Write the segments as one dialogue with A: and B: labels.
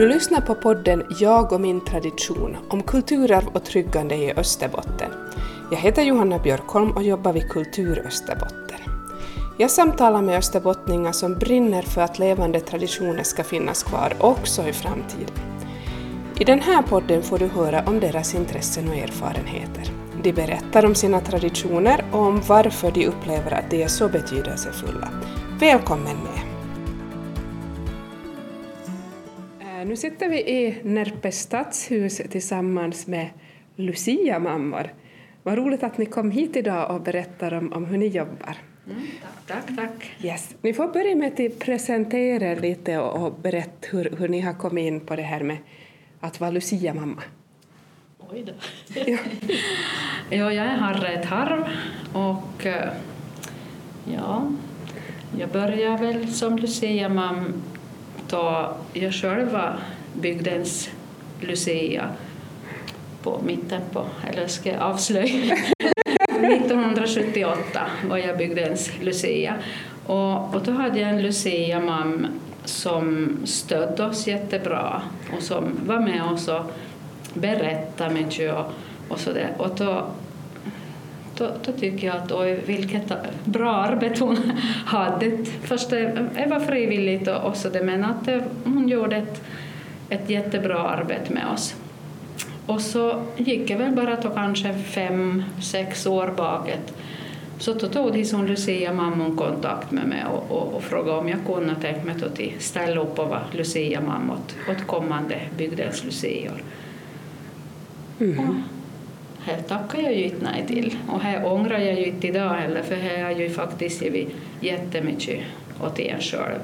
A: Du lyssnar på podden Jag och min tradition om kulturarv och tryggande i Österbotten. Jag heter Johanna Björkholm och jobbar vid Kultur Österbotten. Jag samtalar med österbottningar som brinner för att levande traditioner ska finnas kvar också i framtiden. I den här podden får du höra om deras intressen och erfarenheter. De berättar om sina traditioner och om varför de upplever att de är så betydelsefulla. Välkommen med! Nu sitter vi i Närpes stadshus tillsammans med Lucia-mammor. Vad roligt att ni kom hit idag och berättar om, om hur ni jobbar.
B: Tack, tack, tack.
A: Yes. Ni får börja med att presentera er lite och, och berätta hur, hur ni har kommit in på det här med att vara Lucia-mamma.
B: Oj då.
A: Ja.
B: ja, jag är Harriet Harv och eh, ja, jag började väl som Lucia-mam då jag själv var bygdens Lucia på mitten på, eller ska jag avslöja? 1978 var jag bygdens Lucia och, och då hade jag en Lucia-mam som stödde oss jättebra och som var med oss och berättade mycket och, och så där. Och då, då, då tycker jag att oj, vilket bra arbete hon hade. Först det, det var frivilligt och, och så det, men att det, hon gjorde ett, ett jättebra arbete med oss. Och så gick jag väl bara då kanske fem, sex år bakåt. Så då tog som Lucia mammon kontakt med mig och, och, och frågade om jag kunde tänka mig att ställa upp och vara Lucia mamma åt, åt kommande bygdens lucior.
A: Mm.
B: Här tackar jag ju inte nej till. Och här ångrar jag ju inte idag heller för här har jag ju faktiskt givit jättemycket åt en själv.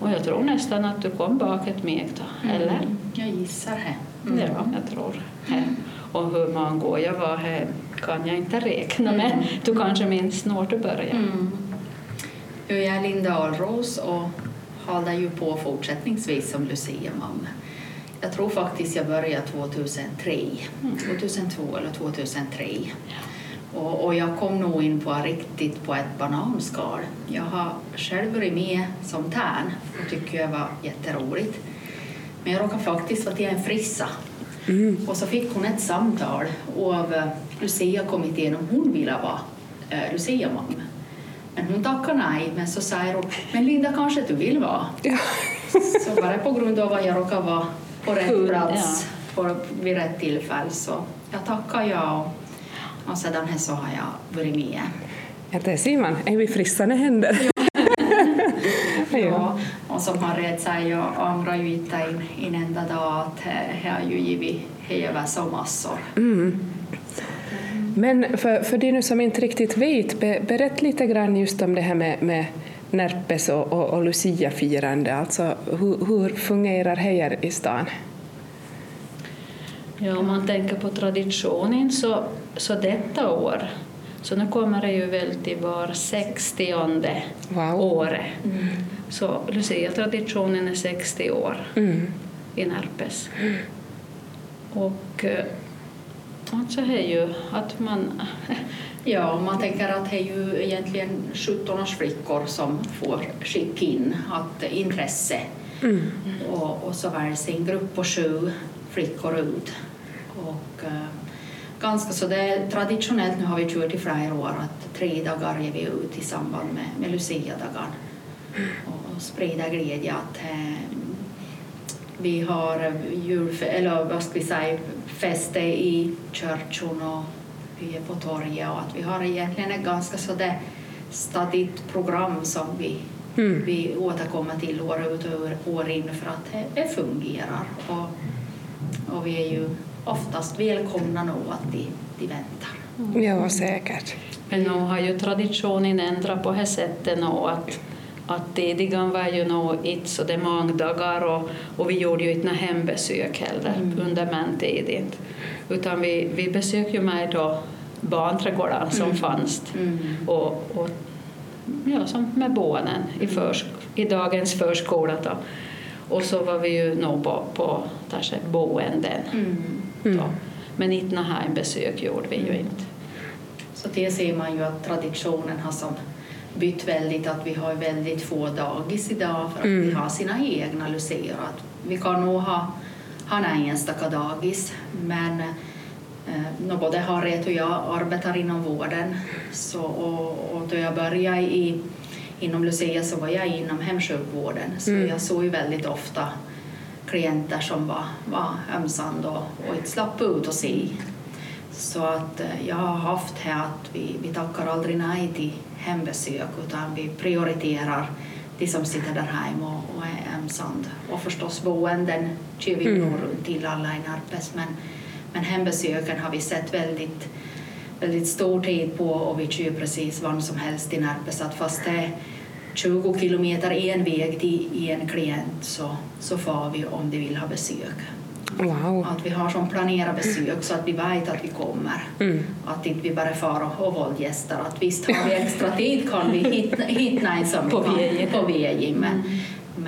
B: Och jag tror nästan att du kom bakåt mig då, eller?
C: Mm, jag gissar det.
B: Ja, jag tror det. Och hur många år jag var här kan jag inte räkna men du kanske minns när du började.
C: Mm. Jag är Linda Alros och håller ju på fortsättningsvis som Lucia-mamma. Jag tror faktiskt jag började 2003, 2002 eller 2003. Och, och jag kom nog in på riktigt på ett bananskal. Jag har själv varit med som tärn och tycker jag var jätteroligt. Men jag råkade faktiskt vara till en frissa. Och så fick hon ett samtal av eh, Lucia-kommittén om hon ville vara eh, Lucia-mamma. Men hon tackade nej, men så säger hon, men Linda kanske du vill vara?
A: Ja.
C: Så bara på grund av att jag råkade vara på rätt
B: Kul,
C: plats på, vid rätt tillfälle så jag tackar ja och, och sedan här så har jag varit med.
A: Ja, det ser man. Är vi frissande händer?
C: Ja. Och som har rätt sig, jag ångrar ju inte en, en enda dag att jag har ju givit hela så massor.
A: Mm. Men för, för de nu som inte riktigt vet, be, berätta lite grann just om det här med, med Närpes och, och, och Lucia-firande. Alltså, hur, hur fungerar det här i stan?
B: Ja, om man tänker på traditionen så, så detta år, så nu kommer det ju väl till var sextionde
A: Wow.
B: året. Så Lucia-traditionen är 60 år
A: Mm.
B: i Närpes. Och eh, alltså är ju att man...
C: Ja, man tänker att det är ju egentligen 17-års flickor som får skicka in att intresse
A: Mm.
C: och, och så väljs en grupp på sju flickor ut. Och, eh, ganska så det är traditionellt, nu har vi kört i flera år, att tre dagar ger vi ut i samband med, med Lucia-dagen och, och sprida glädje att eh, vi har julfe- eller vad ska vi säga, fester i kyrkan och vi är på torget och att vi har egentligen ett ganska så där stadigt program som vi,
A: Mm.
C: vi återkommer till år ut och år- år in för att det, det fungerar. Och, och vi är ju oftast välkomna nog att de, de väntar.
A: Ja, säkert.
B: Men nu har ju traditionen ändrat på det sättet nu att, att tidigare var ju nog inte så det många dagar och, och vi gjorde ju inte några hembesök heller under mentiden. Utan vi, vi besökte med då barnträdgården som fanns
C: Mm.
B: och, och ja, som med barnen i, försk- i dagens förskola. Då. Och så var vi ju nog på, på kanske boenden.
C: Mm.
B: Då. Men inte några hembesök gjorde vi ju inte.
C: Så det ser man ju att traditionen har som bytt väldigt att vi har väldigt få dagis idag för att mm. vi har sina egna lucier. Att vi kan nog ha, ha en enstaka dagis men eh, både Harriet och jag arbetar inom vården så, och, och då jag började i, inom Lucia så var jag inom hemsjukvården så mm. jag såg ju väldigt ofta klienter som var, var ömsande och, och inte slapp ut och se. Så att eh, jag har haft här att vi, vi tackar aldrig nej till hembesök utan vi prioriterar de som sitter där hemma och, och är ensamma. Och förstås boenden kör vi mm. runt till alla i Närpes men, men hembesöken har vi sett väldigt, väldigt stor tid på och vi kör precis vad som helst i Närpes. Att fast det är 20 kilometer en väg till en klient så, så får vi om de vill ha besök.
A: Wow.
C: Att vi har som planerat besök så att vi vet att vi kommer. Mm. Att inte vi bara far och våldgäster. Att visst har vi extra tid kan vi hitta, hitta en som på. På vägen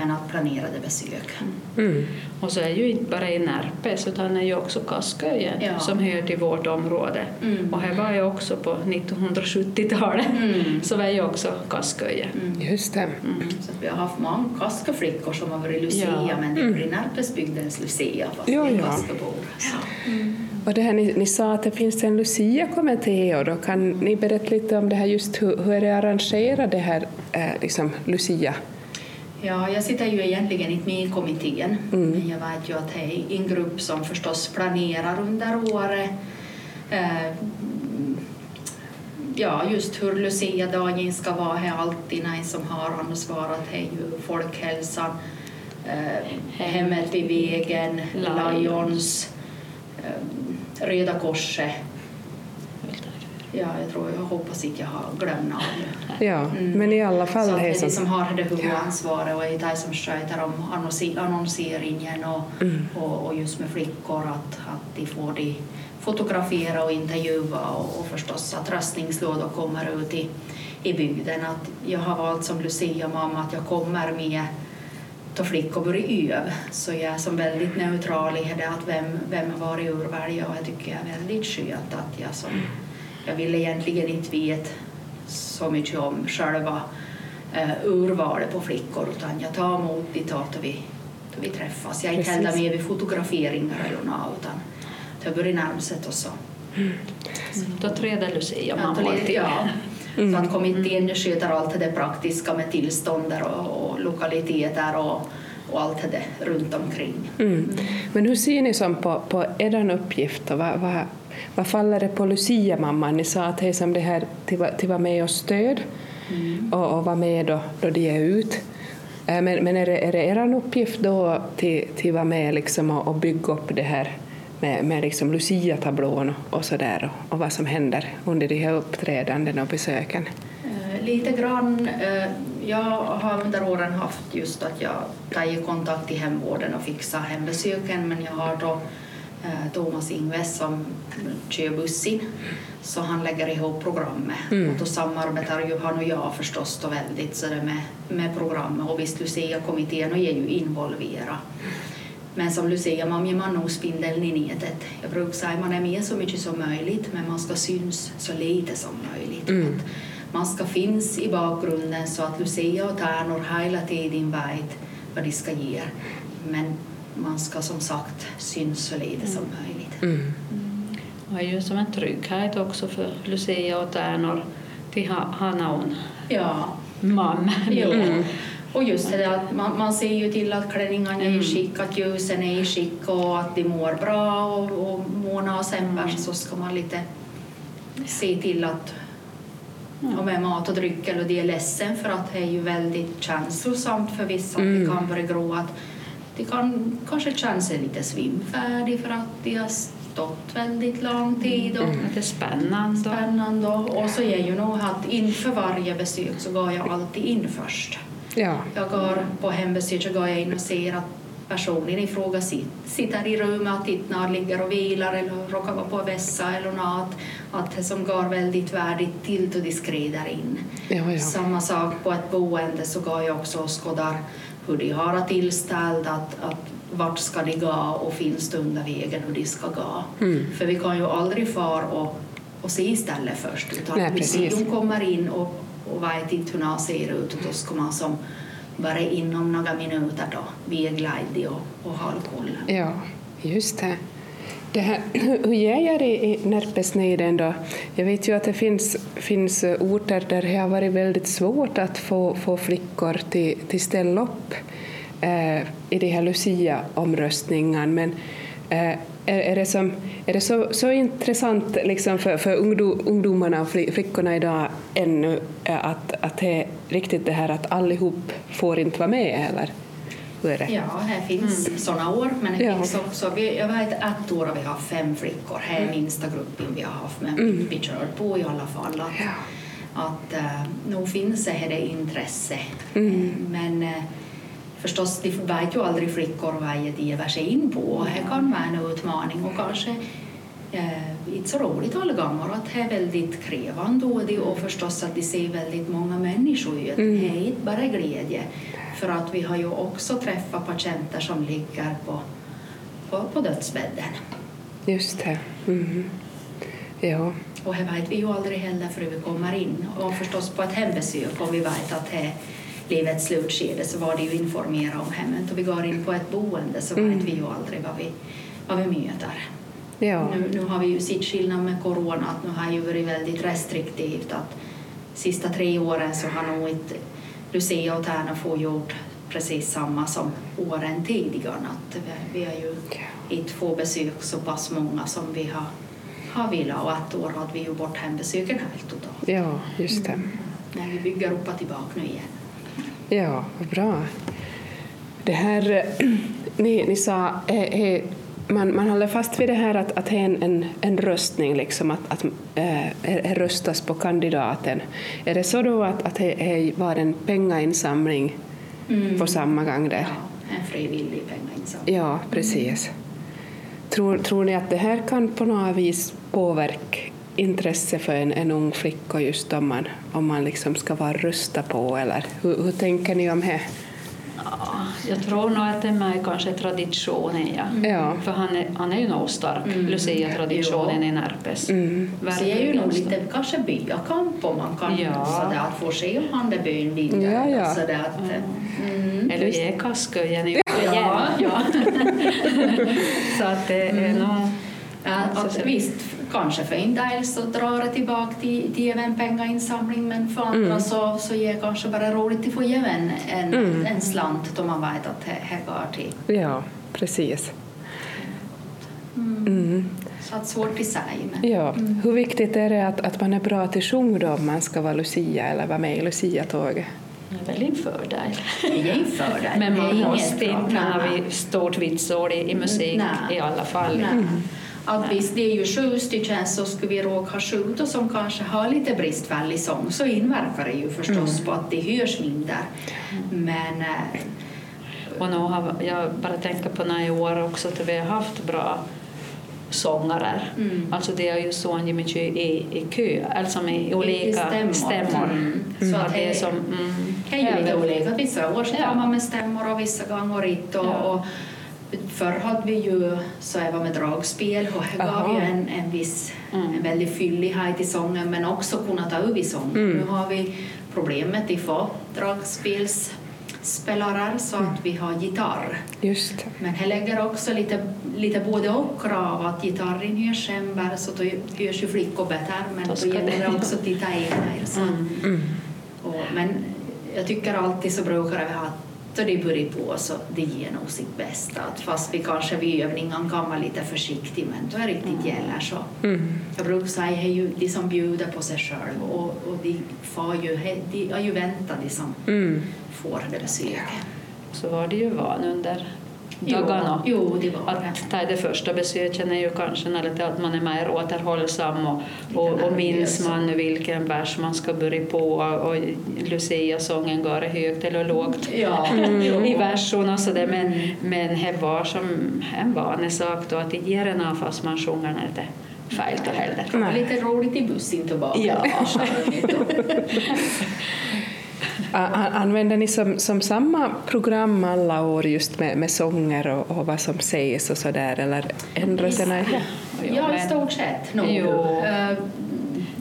C: men, att planerade besök.
B: Mm. Och så är ju inte bara i Närpes utan är ju också Kasköjen ja. som hör till vårt område. Mm. Och här var jag också på 1970-talet mm. så var ju också Kasköje.
A: Mm. Just det. Mm.
C: Så vi har haft många Kaskaflickor som har varit Lucia ja. men det blir mm. Närpesbygdens Lucia fast ja, det är Kaskabor. Ja.
A: Mm. Och det här, ni, ni, sa att det finns en Lucia-kommitté och då kan ni berätta lite om det här just hur, hur är det arrangerat det här eh, liksom Lucia?
C: Ja, jag sitter ju egentligen inte med i kommittén, mm. men jag vet ju att det är en grupp som förstås planerar under året. Eh, ja, just hur Lucia-dagen ska vara är alltid någon som har ansvarat. Det är ju folkhälsan, eh, Hemmet vid vägen, Lions, eh, Röda Korset Ja, jag tror, jag hoppas inte jag har glömt någon.
A: Ja, mm. men i alla fall...
C: Så det är de som har det huvudansvaret och är de som sköter om annonseringen och, mm. och, och, just med flickor att, att de får de fotografera och intervjua och, och förstås att röstningslådor kommer ut i, i bygden. Att jag har valt som Lucia-mamma att jag kommer med då flickor börjar öva. Så jag är som väldigt neutral i det att vem, vem har varit urvälj och jag tycker jag är väldigt skönt att jag som jag ville egentligen inte veta så mycket om själva uh, urvalet på flickor utan jag tar emot de då vi, då vi träffas. Jag är inte heller med vid fotograferingar eller något utan det börjar närma sig och så.
B: Mm. Då träder Lucia mamma till.
C: Ja. Mm. Så att kommittén sköter allt det praktiska med tillstånd och, och lokaliteter och, och allt det runt omkring.
A: Mm. Men hur ser ni som på, på er uppgift och vad, vad, vad faller det på Lucia-mamman? Ni sa att som det här till, till vara med och stöd mm. och, och vara med då, då de är ut. Eh, men, men är, det, är det er uppgift då till, till vara med liksom och, och bygga upp det här med, med liksom Lucia-tablån och, och så där och, och vad som händer under de här uppträdandena och besöken?
C: Uh, lite grann. Uh, jag har under åren haft just att jag tagit kontakt i hemvården och fixat hembesöken men jag har då Eh, Thomas Ingves som kör bussen så han lägger ihop programmet mm. och då samarbetar ju han och jag förstås då väldigt så det med, med programmet och visst Lucia-kommittén är ju involverad. Men som Lucia man man nog spindeln i nätet. Jag brukar säga att man är med så mycket som möjligt men man ska syns så lite som möjligt. Mm. man ska finnas i bakgrunden så att Lucia och Tärnor hela tiden vet vad de ska ge. Men man ska som sagt syns så lite som mm. möjligt. Mm.
B: Mm. Och det är ju som en trygghet också för Lucia och Tärnor till ha, ha någon ja. man.
C: Mm. Och just det att man, man ser ju till att klänningarna är i mm. skick, att ljusen är i skick och att de mår bra och, och Mona och Sember mm. så ska man lite se till att och med mat och dryck eller de är ledsen för att det är ju väldigt känslosamt för vissa mm. att det kan börja gro att de kan kanske känna sig lite svimfärdiga för att de har stått väldigt lång tid. Och
B: mm. Lite spännande.
C: spännande. Och så är ju nog att inför varje besök så går jag alltid in först.
A: Ja.
C: Jag går på hembesök så går jag in och ser att personen i fråga sitter i rummet, inte ligger och vilar eller råkar vara på vässa eller något. Att det som går väldigt värdigt till då de skrider in.
A: Ja, ja.
C: Samma sak på ett boende så går jag också och skådar hur de har tillställt, att, att vart ska de gå och finns det under vägen hur de ska gå. Mm. För vi kan ju aldrig fara och, och se stället först utan Nej, museum kommer in och, och vet inte hur det ser ut och då ska man som bara inom några minuter då via glide och, och ha koll.
A: Ja, just det det här, hur gör jag det i Närpesnejden då? Jag vet ju att det finns, finns orter där det har varit väldigt svårt att få, få flickor till, till ställa upp eh, i de här Lucia-omröstningarna, men eh, är, är det, som, är det så, så intressant liksom för, för ungdomarna och flickorna idag ännu eh, att, att det är riktigt det här att allihop får inte vara med, eller?
C: Hur det? Ja, här finns mm. sådana år, men det ja. finns också, vi, jag vet ett år har vi haft fem flickor, här är mm. minsta gruppen vi har haft, men mm. vi kör på i alla fall. Att, ja. att uh, nog finns det här intresse, mm. men uh, förstås, de vet ju aldrig flickor vad de ger sig in på. Det kan vara en utmaning och kanske inte så roligt alla gånger. Att det är väldigt krävande och, det, och förstås att de ser väldigt många människor i mm. Det är inte bara glädje. För att vi har ju också träffat patienter som ligger på, på, på dödsbädden.
A: Just det. Mm. Ja.
C: Och det vet vi ju aldrig heller förrän vi kommer in. Och förstås på ett hembesök och vi vet att det livets slutskede så var det ju informera om hemmet och vi går in på ett boende så mm. vet vi ju aldrig vad vi, vad vi möter. Ja. Nu, nu har vi ju sett skillnad med corona att nu har ju varit väldigt restriktivt att sista tre åren så har nog inte Lucia och Tärna få gjort precis samma som åren tidigare. Att vi har ju inte få besök så pass många som vi har, har velat och ett år hade vi ju bort hembesöken helt totalt.
A: Ja, just det. Mm.
C: Men vi bygger upp tillbaka nu igen.
A: Ja, vad bra. Det här, ni, ni sa, eh, eh, man, man håller fast vid det här att, att det är en, en, en röstning, liksom, att, att äh, röstas på kandidaten. Är det så då att, att det var en pengainsamling mm. på samma gång? Där?
C: Ja, en frivillig pengainsamling.
A: Ja, precis. Mm. Tror, tror ni att det här kan på något vis påverka intresse för en, en ung flicka just om man, om man liksom ska vara rösta på eller hur, hur tänker ni om det?
B: Ja, jag tror nog att det är med kanske traditionen, ja.
A: ja.
B: För han är, han är ju nog stark, mm. Lucia-traditionen i Närpes.
C: Mm. Det är ju nog lite kanske byakamp om man kan ja. sådär, att få se om han är byn vinner.
A: Ja, ja.
C: Sådär att,
B: mm. mm. Eller ge kasköjen i ja. ja. Så att det är mm. nog...
C: Ja, att, visst, kanske för en del så drar det tillbaka till, till en pengainsamling men för andra mm. så, så ger det kanske bara roligt att få ge en, en, mm. en slant då man vet att det går till.
A: Ja, precis.
C: Mm. mm. Så att svårt i sig. Men,
A: ja. Mm. Hur viktigt är det att, att man är bra till sjung då om man ska vara Lucia eller vara med i Lucia-tåget?
B: Det är väl en fördel.
C: Det är en fördel.
B: Men man måste inte ha stort vitsord i, i musik Nej. i alla fall.
C: Nej att visst, det är ju sju stycken så skulle vi råka ha sju som kanske har lite bristfällig sång så inverkar det ju förstås mm. på att det hörs mindre. Men äh,
B: och nu har jag bara tänker på när i år också att vi har haft bra sångare. Mm. Alltså det är ju så mycket i, i kö, alltså med olika I stämmor. stämmor. Mm.
C: Så att det är som... Mm, kan ju lite olika. Vissa år tar man med stämmor och vissa gånger inte. Och, ja. och Förr hade vi ju så jag var med dragspel och det gav ju en, en viss mm. en väldigt fyllighet i sången men också kunna ta över sången. Mm. Nu har vi problemet att få dragspelsspelare så att mm. vi har gitarr.
A: Just.
C: Men det lägger också lite, lite både och krav att gitarren hörs sämre så då hörs ju flickor bättre men då gäller det också att titta in här. Mm. Mm. Och, men jag tycker alltid så brukar vi ha så det börjar på så det ger nog sitt bästa. Att fast vi kanske vid övningen kan vara lite försiktiga men då är riktigt mm. gäller så. Mm. Jag brukar säga att är de som bjuder på sig själva och, och de, får ju, de har ju väntat de som mm. får det besöket.
B: Så var det ju van under dagarna.
C: Jo, det var
B: att ta det första besöket är ju kanske lite att man är mer återhållsam och, och, och minns man vilken vers man ska börja på och Lucia-sången går högt eller lågt
C: ja. mm.
B: i verserna så det, men, men det var som en vanesak då att det ger en fast man sjunger lite fel heller.
C: Lite roligt i bussen tillbaka.
B: Ja.
A: Använder ni som, som samma program alla år just med, med sånger och, och vad som sägs och sådär eller ändras det?
C: Ja, i stort sett nog. Jo. Uh,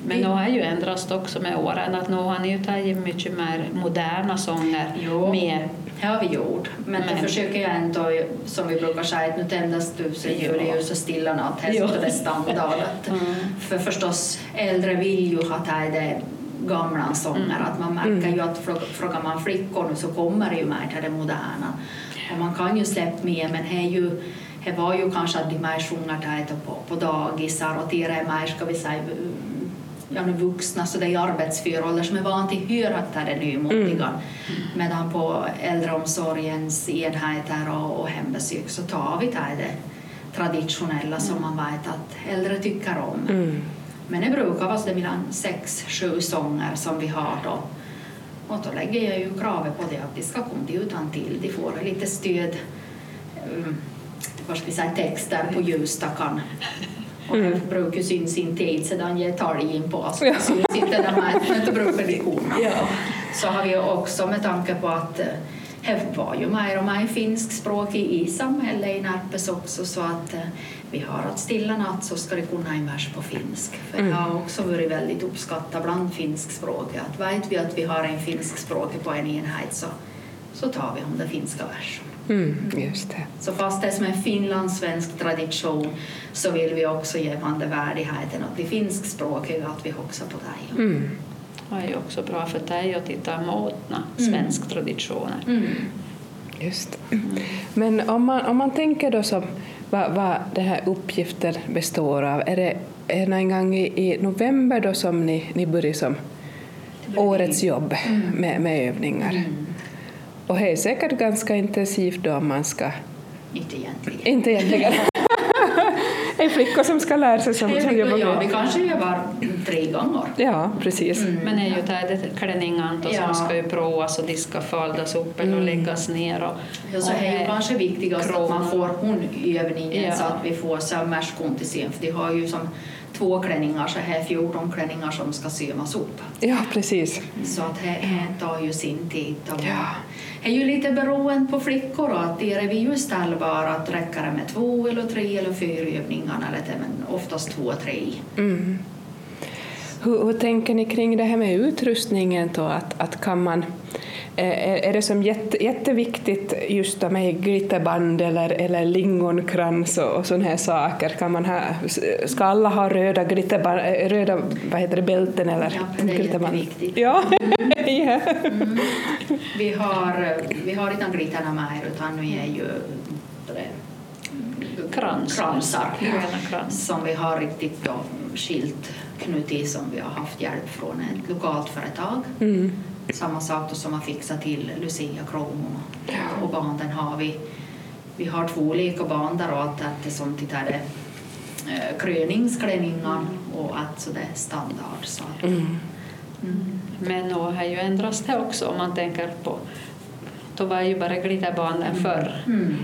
B: Men nu har ju ändrats också med åren, att nu har ni ju tagit mycket mer moderna sånger
C: Jo.
B: med.
C: Det har vi gjort, men,
B: Men-
C: försöker jag ändå, som vi brukar säga, att nu tändas tusen ljus, det är ju så stilla natt, sitter det standard.
B: Mm.
C: För förstås, äldre vill ju ha det det gamla sånger,
B: Mm.
C: att man märker ju att frå- frågar man flickor nu så kommer det ju mer till det moderna. Och man kan ju släppa med, men det ju det var ju kanske att de mer sjunger på, på dagisar och till det mer, ska vi säga, mm, ja, nu vuxna så det är arbetsför ålder som är van till höra att det är det nymodiga. Medan på äldreomsorgens enheter och, och hembesök så tar vi det, det traditionella som man vet att äldre tycker om.
A: Mm.
C: Men det brukar vara så det mellan sex, sju sånger som vi har då. Och då lägger jag ju kravet på det att de ska komma utan till. De får lite stöd, um, vad ska vi säga, texter på ljusstakan. Och det brukar ju syns inte tid sedan jag tar in på så det syns inte där med, men då brukar de komma. Så har vi också med tanke på att eh, det var ju mer och mer finskspråkig i samhället i Närpes också så att eh, vi har att stilla natt så ska det kunna en vers på finsk. För det har också varit väldigt uppskattat bland finskspråkiga att vet vi att vi har en finskspråkig på en enhet så, så tar vi om den finska versen.
A: Mm, just det.
C: Så fast det är som en finlandssvensk tradition så vill vi också ge värdigheten att de finskspråkiga att vi också på dig.
A: Mm.
B: Det är ju också bra för dig att titta emot
C: Mm.
B: svenska traditioner.
A: Just det. Men om man, om man tänker då som vad, vad den här uppgiften består av, är det, det en gång i, i november då som ni, ni börjar som årets jobb med, med övningar? Och det är säkert ganska intensivt då om man ska,
C: Inte egentligen.
A: inte egentligen, det är flickor som ska lära sig som, som jobbar
C: ja, vi kanske jobbar tre gånger.
A: Ja, precis.
B: Men det är ju det klänningarna
C: Ja.
B: som ska ju provas och de ska faldas upp eller läggas ner. Och,
C: Ja, så
B: och
C: det är ju kanske viktigast att man får hon-övningen
B: Ja.
C: så att vi får sömmerskon till syn, för de har ju som två klänningar, så här är 14 klänningar som ska sömas upp.
A: Ja, precis.
C: Så att det det tar ju sin tid. Och
A: Ja.
C: Det är ju lite beroende på flickor och att är vi ju ställbara att räcker det med två eller tre eller fyra övningar eller det, men oftast två, tre.
A: Mm. Hur, hur tänker ni kring det här med utrustningen då? Att, att kan man, är, är det som jätte, jätteviktigt just med glitterband eller, eller lingonkrans och, och sådana här saker? Kan man ha, ska alla ha röda, glitterband, röda vad heter det, bälten eller
C: Ja, det är
A: glitterband?
C: jätteviktigt.
A: Ja. ja.
C: Vi har, vi har inte med utan nu är ju
B: Kransar.
C: kransar
B: krans.
C: som vi har riktigt då skilt knutit som vi har haft hjälp från ett lokalt företag.
A: Mm.
C: Samma sak då som har fixat till Lucia-kronorna. Och banden har vi. Vi har två olika bandar och att det som tittar det eh, kröningsklänningar och att så det är standard. Så att,
A: Mm.
C: mm.
B: Men nu har ju ändrats det också om man tänker på då var ju bara glitterbanden förr.
C: Mm.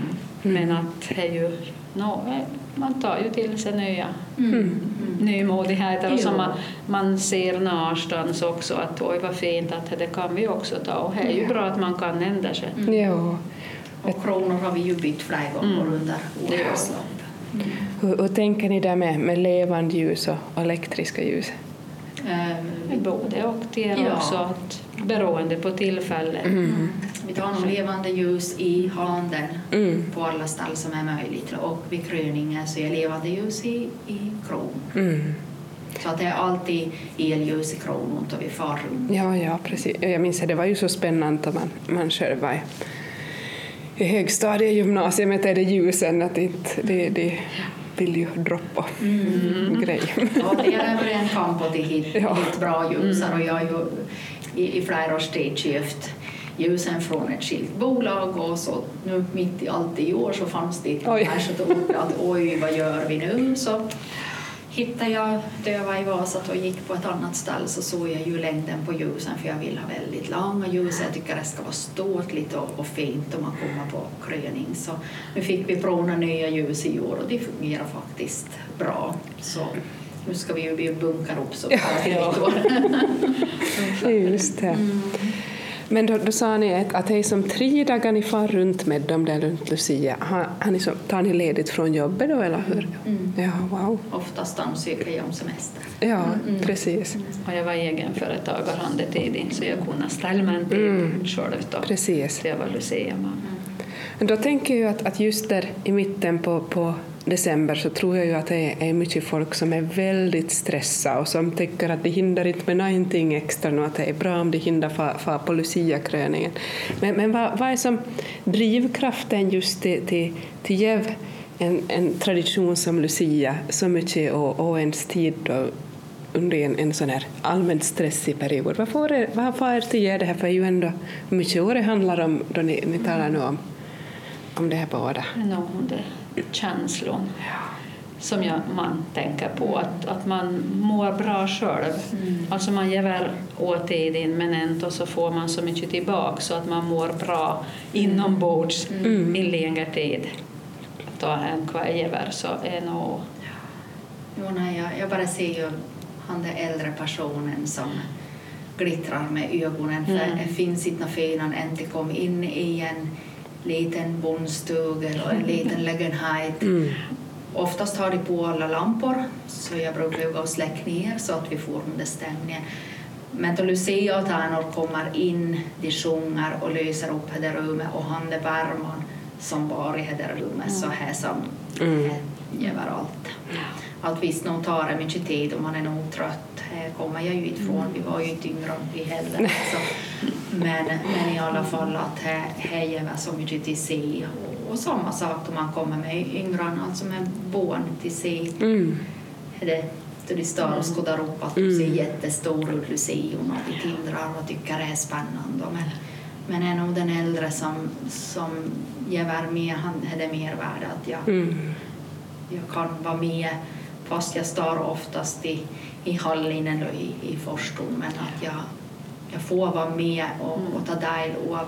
B: Men att det är ju, no, man tar ju till sig nya
C: Mm.
B: nymodigheter och
C: Jo.
B: som man, man ser någonstans också att oj vad fint att det kan vi också ta och det är ju bra att man kan ändra sig.
A: Ja.
C: Och kronor har vi ju bytt flera gånger
B: Mm.
C: under
B: vi.
C: lopp.
A: Hur, hur tänker ni där med, med levande ljus och, och elektriska ljus?
C: Eh,
B: Både och det är
C: Ja.
B: också att beroende på tillfälle.
A: Mm.
C: Vi tar nog levande ljus i handen
A: Mm.
C: på alla stall som är möjligt och vid kröningen så är levande ljus i, i kron.
A: Mm.
C: Så att det är alltid elljus i kronon då vi far runt.
A: Ja, ja, precis. Jag minns att det var ju så spännande om man, man själv var i, högstadiegymnasiet är det ljusen att inte, det, det vill ju droppa grej.
C: Ja, det är en kamp och det hit,
A: Ja.
C: bra ljusar och jag har ju i, i flera års tid köpt ljusen från ett skilt bolag och så nu mitt i allt i år så fanns det så då att oj vad gör vi nu? Så hittade jag var i Vasa och gick på ett annat ställe så såg jag ju längden på ljusen för jag vill ha väldigt långa ljus. Jag tycker det ska vara ståtligt och, och fint om man kommer på kröning. Så nu fick vi prova nya ljus i år och det fungerar faktiskt bra. Så nu ska vi ju bli bunkar upp så
A: Ja.
C: ja.
A: Just det. Men då, då sa ni att, att det är som tre dagar ni far runt med dem där runt Lucia. Har, har ni så, tar ni ledigt från jobbet då eller hur?
C: Mm.
A: Ja, wow.
C: Oftast ansöker jag om semester.
A: Ja, precis.
B: Och jag var egenföretagare under tiden så jag kunde ställa mig en tid själv då.
A: Precis.
B: Så jag var luciamamma.
A: Men då tänker jag att, att just där i mitten på, på december så tror jag ju att det är mycket folk som är väldigt stressade och som tänker att de hindrar inte med någonting extra nu, att det är bra om de hindrar fara fa på Lucia-kröningen. Men, men vad, vad är som drivkraften just till, till, till Jev, en, en tradition som Lucia, så mycket och, och ens tid då under en, en sån här allmänt stressig period. Vad får er, vad får er till ge det här? För det är ju ändå mycket år det handlar om då ni, ni talar nu om, om det här båda.
B: No, Det känslan som jag, man tänker på, att, att man mår bra själv. Alltså man ger väl åt tiden men ändå så får man så mycket tillbaka så att man mår bra inombords mm. i längre tid. Då en kväver så är nog...
C: Jo, nej, jag, jag bara ser ju han den äldre personen som glittrar med ögonen för
B: Mm.
C: det finns inte något fel han inte kom in i en liten bondstuga eller en liten lägenhet.
A: Mm.
C: Oftast har de på alla lampor så jag brukar ju gå och släcka ner så att vi får den där stämningen. Men då Lucia och Tärnor kommer in, de sjunger och lyser upp det rummet och han är värman som var i det rummet så här som
A: Mm.
C: det gör allt. Nog tar mycket tid och man är nog trött. Här kommer jag ju inte ifrån, vi var ju inte yngre vi heller. Så. Men, men i alla fall att här, här ger man så mycket till sig. Och, och samma sak då man kommer med yngre, alltså med barn till sig.
A: Mm.
C: Det, då de står och skådar upp att de ser jättestora ut, Lucion, och de tindrar och tycker det är spännande. Men, men är nog den äldre som, som ger mer, han är det mer värde att jag
A: Mm.
C: jag kan vara med fast jag står oftast i, i hallen eller i, i förstun men att jag, jag får vara med och, och ta del av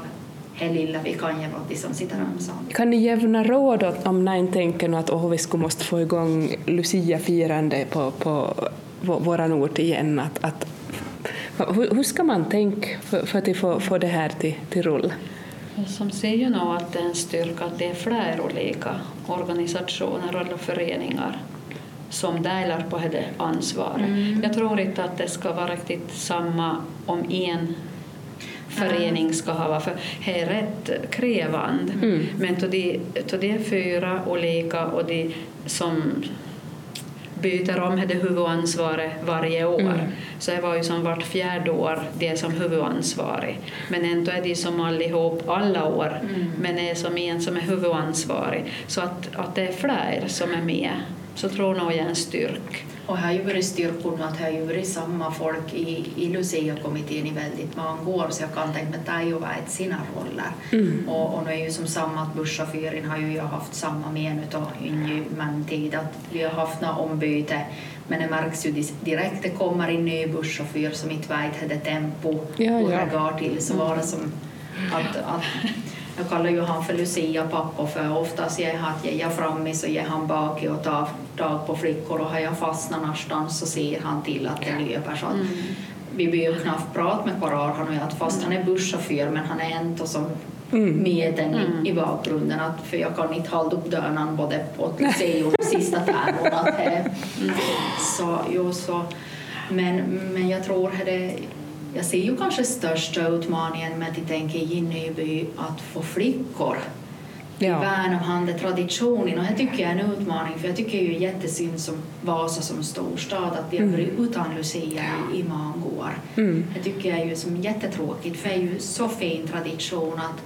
C: det lilla vi kan göra sitter ensamma.
A: Kan ni jämna råd åt- om någon tänker nu att oh, vi skulle måste få igång Lucia-firande på, på vå- våran ort igen? Att, att, hur, hur ska man tänka för, för att få, få det här till, till rull?
B: Som säger nog att det är en styrka att det är flera olika organisationer eller föreningar som delar på det ansvaret. Jag tror inte att det ska vara riktigt samma om en förening ska ha, för det är rätt krävande. Men då det, då det är fyra olika och de som byter om det huvudansvaret varje år. Så det var ju som vart fjärde år det som huvudansvarig. Men ändå är de som allihop alla år, men det är som en som är huvudansvarig. Så att, att det är fler som är med, så tror nog jag en styrk.
C: Och här har ju varit styrkor nu att det har ju varit samma folk i, i Lucia-kommittén i väldigt många år så jag kan tänka mig att de har ju varit sina roller. Och, och nu är ju som samma att busschauffören har ju jag haft samma men utav en tid att vi har haft några ombyte men det märks ju direkt det kommer en ny busschaufför som inte vet det tempo
A: Ja,
C: och
A: ja.
C: det går till så var det som att, att jag kallar ju han för Lucia pappa för oftast ger han att jag framme så ger han bak och tar tag på flickor och har jag fastnat någonstans så ser han till att det löper så att vi blir ju knappt prat med Karar han och jag. Att fast han är busschaufför men han är ändå som med den i, i bakgrunden. Att för jag kan inte hålla upp dörren både på museum och sista att det så jo så. Men, men jag tror att det jag ser ju kanske största utmaningen med att tänka i Nyby att få flickor
A: Ja.
C: värna traditionen och det tycker jag är en utmaning för jag tycker ju jättesynd som Vasa som storstad att vi har varit utan Lucia i, i många år.
A: Mm.
C: Det tycker jag är ju som jättetråkigt för det är ju så fin tradition att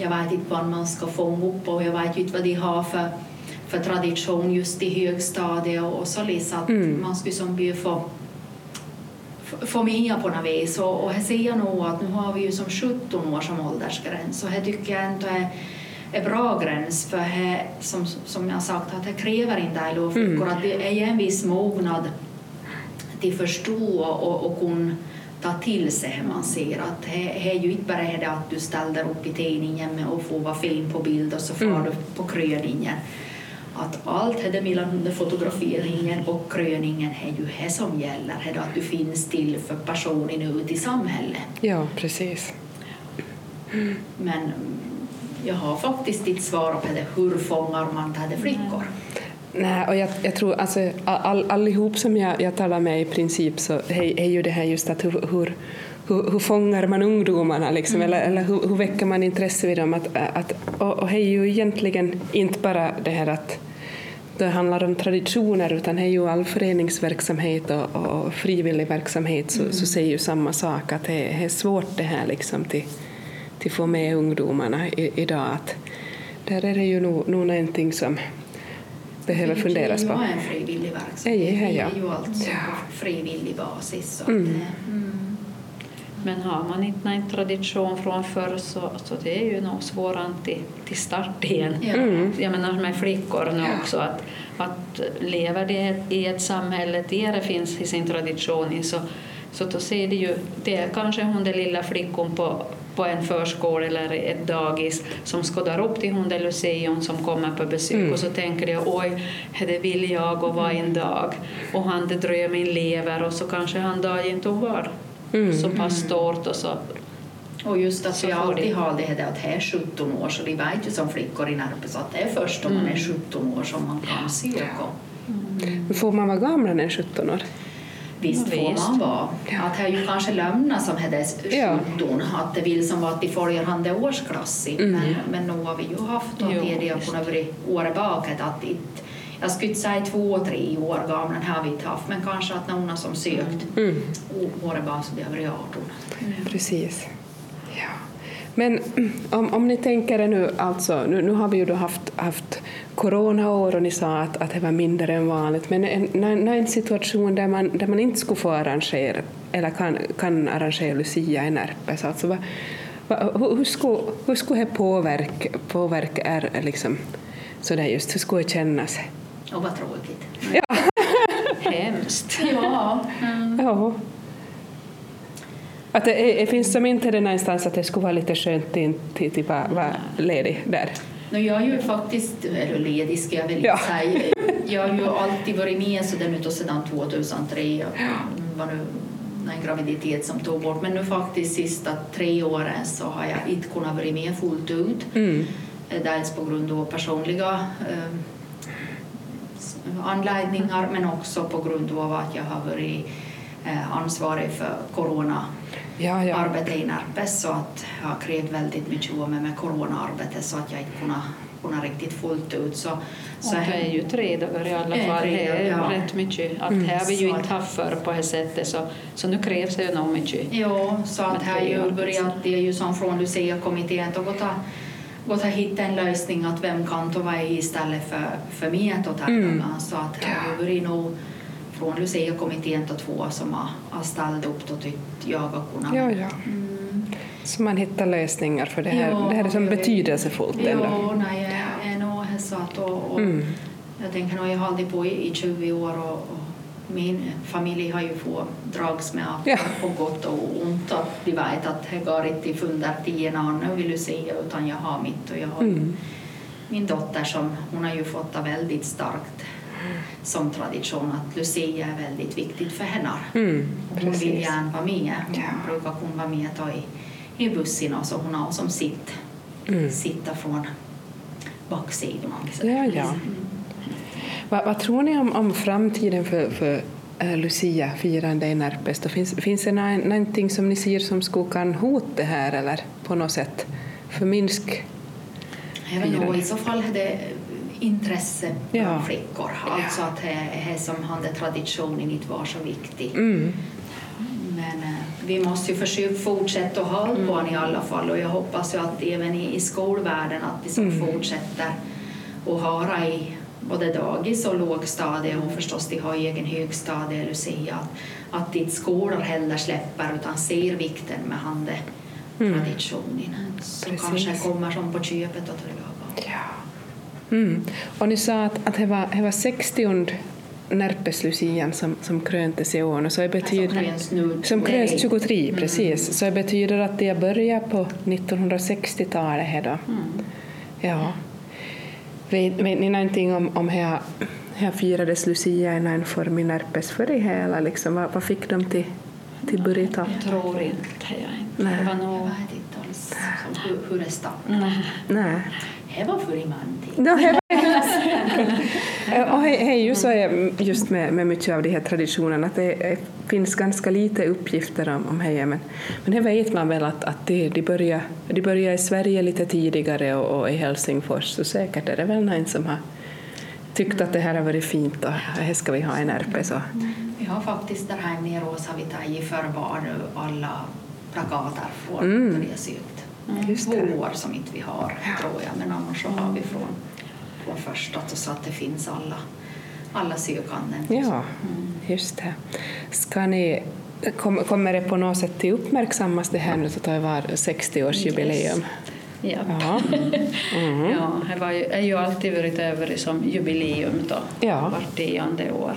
C: jag vet inte vad man ska fånga upp och jag vet inte vad de har för, för tradition just i högstadiet och så liksom att man skulle som bjuda få få med på något vis. Och, och här ser jag nog att nu har vi ju som 17 år som åldersgräns. Och här tycker jag ändå är är bra gräns. För här, som, som jag sagt att det kräver inte alla flickor att det är en viss mognad till förstå och, och kunna ta till sig hur man ser att det det är ju inte bara det att du ställer upp i tidningen och får vara fin på bild och så får du på kröningen att allt det mellan fotograferingen och kröningen är ju det som gäller, det att du finns till för personen ute i samhället.
A: Ja, precis.
C: Men jag har faktiskt inte svar på det, hur fångar man det flickor?
A: Nej, och jag, jag tror alltså all, allihop som jag, jag talar med i princip så är, är ju det här just att hur, hur, hur, hur fångar man ungdomarna liksom, mm. eller, eller hur, hur, väcker man intresse vid dem? Att, att, och, och det är ju egentligen inte bara det här att det handlar om traditioner utan det är ju all föreningsverksamhet och, och frivillig verksamhet så, mm. så säger ju samma sak att det, det är svårt det här liksom till, till få med ungdomarna i, idag. Att där är det ju nog, nog någonting som behöver funderas på.
C: Det är ju en frivillig verksamhet. Det är ju alltså på frivillig basis. Så
A: Mm.
C: det, mm.
B: Men har man inte en tradition från förr så, så det är ju nog svårare till, till start igen.
C: Ja.
A: Mm.
B: Jag menar med flickor nu också, att, att lever de i ett samhälle där det finns i sin tradition i så, så då ser det ju, det är kanske hon den lilla flickan på, på en förskola eller ett dagis som skådar upp till hon den Lucion som kommer på besök
A: Mm.
B: och så tänker de oj, det vill jag och vara en dag och han det drömmen lever och så kanske han dagen tog var
A: Mm.
B: så pass stort och så
C: Och just att
B: Så
C: vi alltid har det här att det är 17 år så de vet ju som flickor i Närpes att det är först om man
B: Mm.
C: är 17 år som man kan söka.
A: Men Får man vara gamlare än 17 år?
C: Visst
B: Ja,
C: får
B: visst.
C: man vara. Att det är ju kanske lämnat som hade
A: Ja.
C: 17, att det vill som att de följer han det årsklass i.
A: Mm.
C: Men, men nu har vi ju haft
B: Jo,
C: det har kunnat vara året bakåt att inte jag skulle inte säga två, tre år gamla har vi inte haft, men kanske att någon som sökt
A: Mm.
C: så det har varit 18.
A: Precis. Ja. Men mm, om, om ni tänker er nu, alltså, nu, nu har vi ju då haft, haft coronaår och ni sa att, att det var mindre än vanligt, men en, när, när en situation där man, där man inte skulle få arrangera eller kan, kan arrangera Lucia i Närpes, alltså vad, vad, hur, hur, skulle, hur skulle det påverka, påverka er liksom, sådär just, hur skulle det kännas?
C: Och vad tråkigt.
B: hemskt.
C: Ja,
A: Ja. Att det, är- finns som inte det någonstans att det skulle vara lite skönt till vara ledig där.
C: Nu, jag är ju faktiskt, eller ledig ska jag väl
A: Ja.
C: säga. Jag har ju alltid varit med så den utav sedan 2003. Jag var nu en graviditet som tog bort. Men nu faktiskt sista tre åren så har jag inte kunnat vara med fullt ut.
A: Mm.
C: Eh, Dels på grund av personliga eh, anledningar men också på grund av att jag har varit eh, ansvarig för corona
A: Ja, ja.
C: i Närpes så att jag har krävt väldigt mycket av mig med coronaarbete så att jag inte kunnat, kunnat riktigt fullt ut. Så, så
B: Och det är ju tre dagar i alla
C: Det är
B: fall. Det är
C: ja.
B: rätt mycket. Att
A: Mm.
B: här har vi ju inte haft förr på det sättet så, så nu krävs det ju nog mycket.
C: Ja, så att här är
B: det är
C: ju
B: ju
C: börjat, det är ju som från Lucia-kommittén att gått att hitta en lösning att vem kan ta vara istället för, för mig att ta
A: Mm.
C: Så att det varit nog från Lucia-kommittén till två som har, ställt upp och tyckt jag har kunnat.
A: Ja, ja.
C: Mm.
A: Så man hittar lösningar för det här,
C: Ja,
A: det här är som
C: vet.
A: betydelsefullt ändå.
C: Ja, nej, jag är nog så att och, och
A: Mm.
C: jag tänker nog jag har hållit på i, i 20 år och, och min familj har ju fått drags med att
A: Ja.
C: på gott och ont att de vet att det går inte funder tio annan vill du säga utan jag har mitt och jag har
A: Mm.
C: min dotter som hon har ju fått det väldigt starkt som tradition att Lucia är väldigt viktigt för henne.
A: Mm.
C: Och Hon vill gärna vara med. Hon
A: Ja.
C: brukar hon vara med och ta i, i bussen och så hon har som sitt
A: Mm.
C: sitta från baksidan.
A: Ja, ja. Vad, vad tror ni om, om framtiden för, för äh, Lucia-firande i Närpes? Finns, finns det nå- någonting som ni ser som skulle kan hota det här eller på något sätt förminska?
C: Jag vet
A: Firande.
C: nog, I så fall är det intresse bland
A: Ja.
C: flickor. Alltså att det som hade traditionen inte var så viktig.
A: Mm.
C: Men eh, vi måste ju försöka fortsätta att hålla på den i alla fall och jag hoppas ju att även i, i skolvärlden att vi som
A: Mm.
C: fortsätter att ha det i både dagis och lågstadie och förstås de har egen högstadie Lucia att, att inte skolor heller släpper utan ser vikten med hande
A: Mm.
C: traditionen. Så
A: Precis.
C: kanske kommer som på köpet att det.
A: Ja. Mm. Och ni sa att, att det, var, det var 60 Närpes-lucian som, som kröntes i år. Så det betyder,
C: Som kröns nu.
A: som kröns
C: Nej.
A: 23,
C: Mm.
A: precis. Så det betyder att det började på 1960-talet. här Då.
B: Mm.
A: Ja. Vet, vet ni någonting om, om här, här firades Lucia i någon form i Närpes för det hela? Liksom, vad, vad fick de till, till burrito?
B: Jag tror inte jag. inte.
A: Nej.
B: Det var
C: Jag
B: nog...
C: vet inte alls hur, hur det startade.
B: Nej.
A: Nej.
C: Det var för i.
A: No, he- och det ju så är just med, med mycket av de här traditionerna att det finns ganska lite uppgifter om, om det, men, men det vet man väl att, att det, de, börjar, de börjar i Sverige lite tidigare och, och i Helsingfors, så säkert är det väl någon som har tyckt att det här har varit fint och här ska vi ha en RP. Så.
C: Vi har faktiskt där här nere har vi tagit förvar nu alla plakater från
A: Mm.
C: vi har sökt.
A: Just
C: Två
A: det.
C: år som inte vi har, tror jag, men annars så har vi från, från första så att det finns alla, alla sökanden.
A: Ja, just det. Ska ni, kom, kommer det på något sätt till uppmärksammas det här nu tar det var 60-årsjubileum?
B: Ja.
A: Ja. Mm.
B: Ja, det var ju, är ju alltid varit över som jubileum då,
A: Ja.
B: vart tionde år.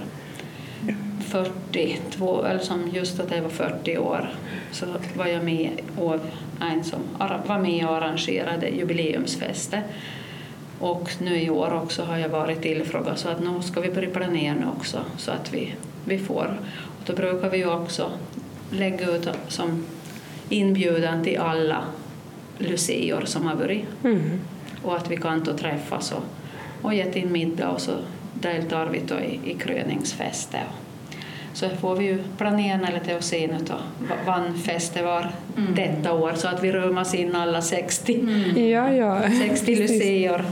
B: 42, eller som just att det var 40 år, så var jag med och en som var med och arrangerade jubileumsfester. Och nu i år också har jag varit tillfrågad så att nu ska vi börja planera nu också så att vi, vi får. Och då brukar vi ju också lägga ut som inbjudan till alla lucior som har varit
A: Mm.
B: och att vi kan då träffas och, och gett in middag och så deltar vi då i, i kröningsfester. Så får vi ju planera lite och se nu då va- vann festen var detta år så att vi römmas in alla 60,
A: Ja, ja.
B: 60
A: Precis.
B: lucior.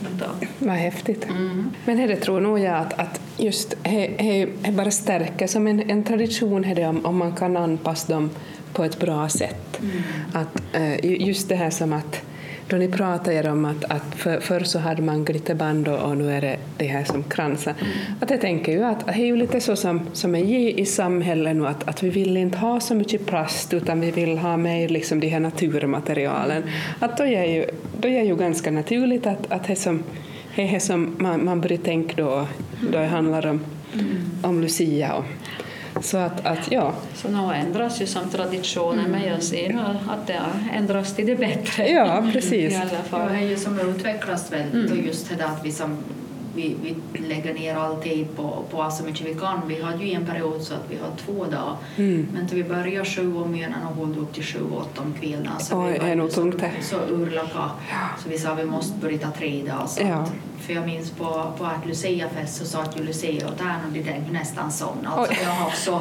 B: Då.
A: Vad häftigt.
B: Mm.
A: Men det tror nog jag att, att just det bara stärker som en, en tradition det om, om man kan anpassa dem på ett bra sätt. Att, eh, ju- just det här som att då ni pratar om att, att för, förr så hade man glitterband och, och nu är det det här som kransar. Att jag tänker ju att det är ju lite så som, som är i, i samhället nu att, att vi vill inte ha så mycket plast utan vi vill ha mer liksom de här naturmaterialen. Att då är ju, då är ju ganska naturligt att, att det som det som man, man börjar tänka då, då det handlar om, om Lucia. Och, så att, att ja,
B: Så nu ändras ju som traditionen men jag ser nu att det har ändrats till det bättre.
A: ja precis.
B: I alla
C: Ja,
B: fall.
C: det är ju som utvecklas väldigt och just det där att vi, som, vi, vi lägger ner all tid på, på så mycket vi kan. Vi hade ju en period så att vi har två dagar
A: Mm.
C: men vi börjar sju om morgonen och höll upp till sju, åtta om kvällen. Så
A: Oj,
C: vi var så, så urlaka så vi sa vi måste börja ta tre dagar. Så
A: Ja.
C: att, för jag minns på, på att Lucia-fest så satt ju Lucia och där och de tänkte nästan somna. Alltså,
A: Oj.
C: jag har så,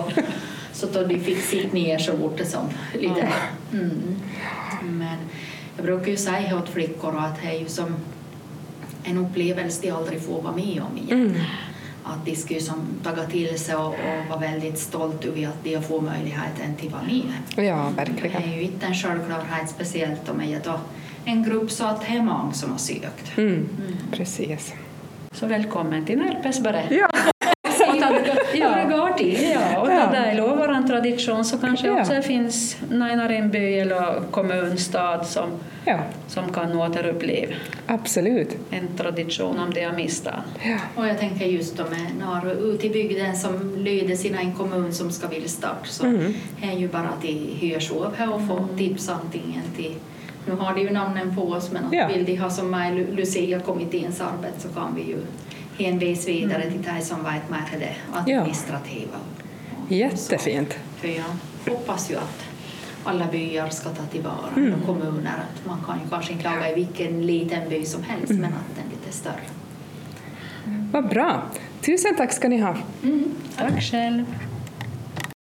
C: då de fick sitta ner så bort det som lite. Mm. Men jag brukar ju säga åt flickor att det är ju som en upplevelse de aldrig får vara med om igen.
A: Mm.
C: Att de ska ju som taga till sig och, och vara väldigt stolt över att de får möjligheten till att vara med.
A: Ja,
C: Det
A: verkligen.
C: är ju inte en självklarhet speciellt om jag då en grupp så att det är många som har sökt.
A: Mm. Precis.
B: Så välkommen till Närpesberg.
A: Ja.
B: Och ta- ja,
C: det går till.
B: Ja, och
A: Ja.
B: det är lov vår tradition så kanske
A: Ja.
B: också finns en by eller kommun, stad som,
A: ja,
B: som kan återuppleva
A: absolut.
B: en tradition om det har missat.
A: Ja.
C: Och jag tänker just då med när ute i bygden som lyder sina en kommun som ska vilja starta så
A: Mm.
C: är ju bara till hörs av här och få tips antingen till nu har de ju namnen på oss men
A: Ja.
C: vill de ha som med Lu- Lucia-kommitténs arbete så kan vi ju hänvisa vidare till de som mer till det administrativa. och-
A: Jättefint.
C: För jag hoppas ju att alla byar ska ta tillvara
A: Mm.
C: och kommuner. Att man kan ju kanske inte laga i vilken liten by som helst
A: Mm.
C: men att den är lite större.
A: Vad bra. Tusen tack ska ni ha.
B: Tack själv.